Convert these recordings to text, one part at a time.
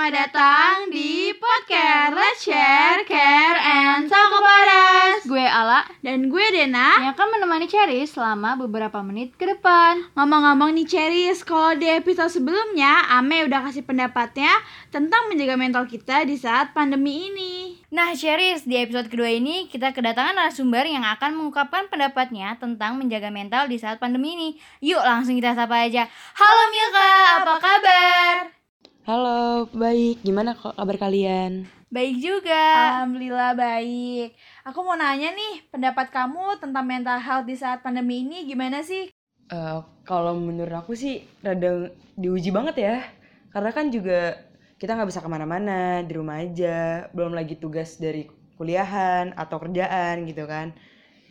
Selamat datang di podcast Let's Share, Care, and Talk About Us Gue Ala Dan gue Dena yang akan menemani Cherry selama beberapa menit ke depan. Ngomong-ngomong nih Ceris, kalau di episode sebelumnya Ame udah kasih pendapatnya tentang menjaga mental kita di saat pandemi ini Nah, Cherry, di episode kedua ini kita kedatangan narasumber yang akan mengungkapkan pendapatnya tentang menjaga mental di saat pandemi ini. Yuk, langsung kita sapa aja. Halo Milka, apa kabar? Halo, baik. Gimana kok kabar kalian? Baik juga. Alhamdulillah baik Aku mau nanya nih, pendapat kamu tentang mental health di saat pandemi ini gimana sih? Eh, kalau menurut aku sih rada diuji banget ya. Karena kan juga kita nggak bisa ke mana-mana, di rumah aja. Belum lagi tugas dari kuliahan atau kerjaan gitu kan.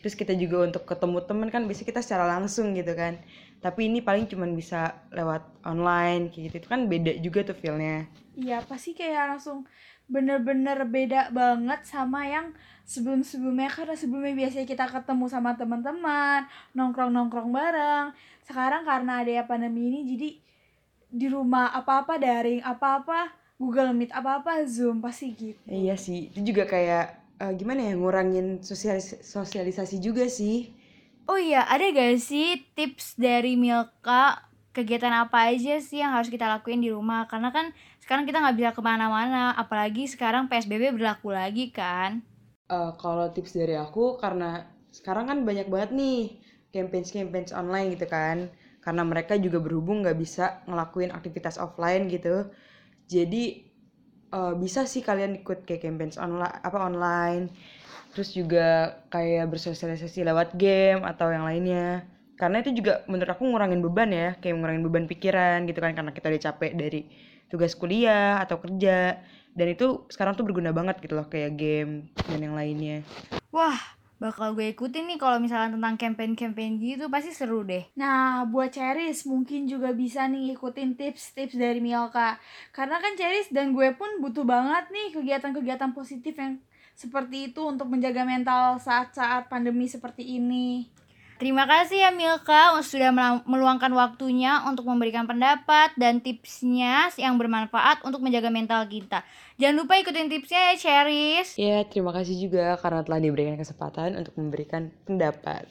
Terus kita juga untuk ketemu temen kan biasanya kita secara langsung gitu kan. Tapi ini paling cuman bisa lewat online kayak gitu. Itu kan beda juga tuh feelnya. Iya pasti kayak langsung bener-bener beda banget sama yang sebelum-sebelumnya karena sebelumnya biasanya kita ketemu sama teman-teman nongkrong-nongkrong bareng sekarang karena ada ya pandemi ini jadi di rumah apa-apa daring apa-apa Google Meet apa-apa Zoom pasti gitu Iya sih, itu juga kayak eh, gimana ya ngurangin sosialis- sosialisasi juga sih. Oh iya, ada gak sih tips dari Milka kegiatan apa aja sih yang harus kita lakuin di rumah? Karena kan sekarang kita nggak bisa ke mana-mana, apalagi sekarang PSBB berlaku lagi kan. Eh, kalau tips dari aku karena sekarang kan banyak banget nih campaign-campaign online gitu kan karena mereka juga berhubung nggak bisa ngelakuin aktivitas offline gitu jadi eh, bisa sih kalian ikut kayak campaign online apa online. Terus juga kayak bersosialisasi lewat game atau yang lainnya. Karena itu juga menurut aku ngurangin beban ya kayak ngurangin beban pikiran gitu kan karena kita udah capek dari tugas kuliah atau kerja. Dan itu sekarang tuh berguna banget gitu loh kayak game dan yang lainnya. Wah, bakal gue ikutin nih kalau misalnya tentang campaign-campaign gitu pasti seru deh. Nah, buat Ceris mungkin juga bisa nih ikutin tips-tips dari Milka. Karena kan Ceris dan gue pun butuh banget nih kegiatan-kegiatan positif yang seperti itu untuk menjaga mental saat-saat pandemi seperti ini. Terima kasih ya Milka sudah meluangkan waktunya untuk memberikan pendapat dan tipsnya yang bermanfaat untuk menjaga mental kita. Jangan lupa ikutin tipsnya ya Cheris. ya terima kasih juga karena telah diberikan kesempatan untuk memberikan pendapat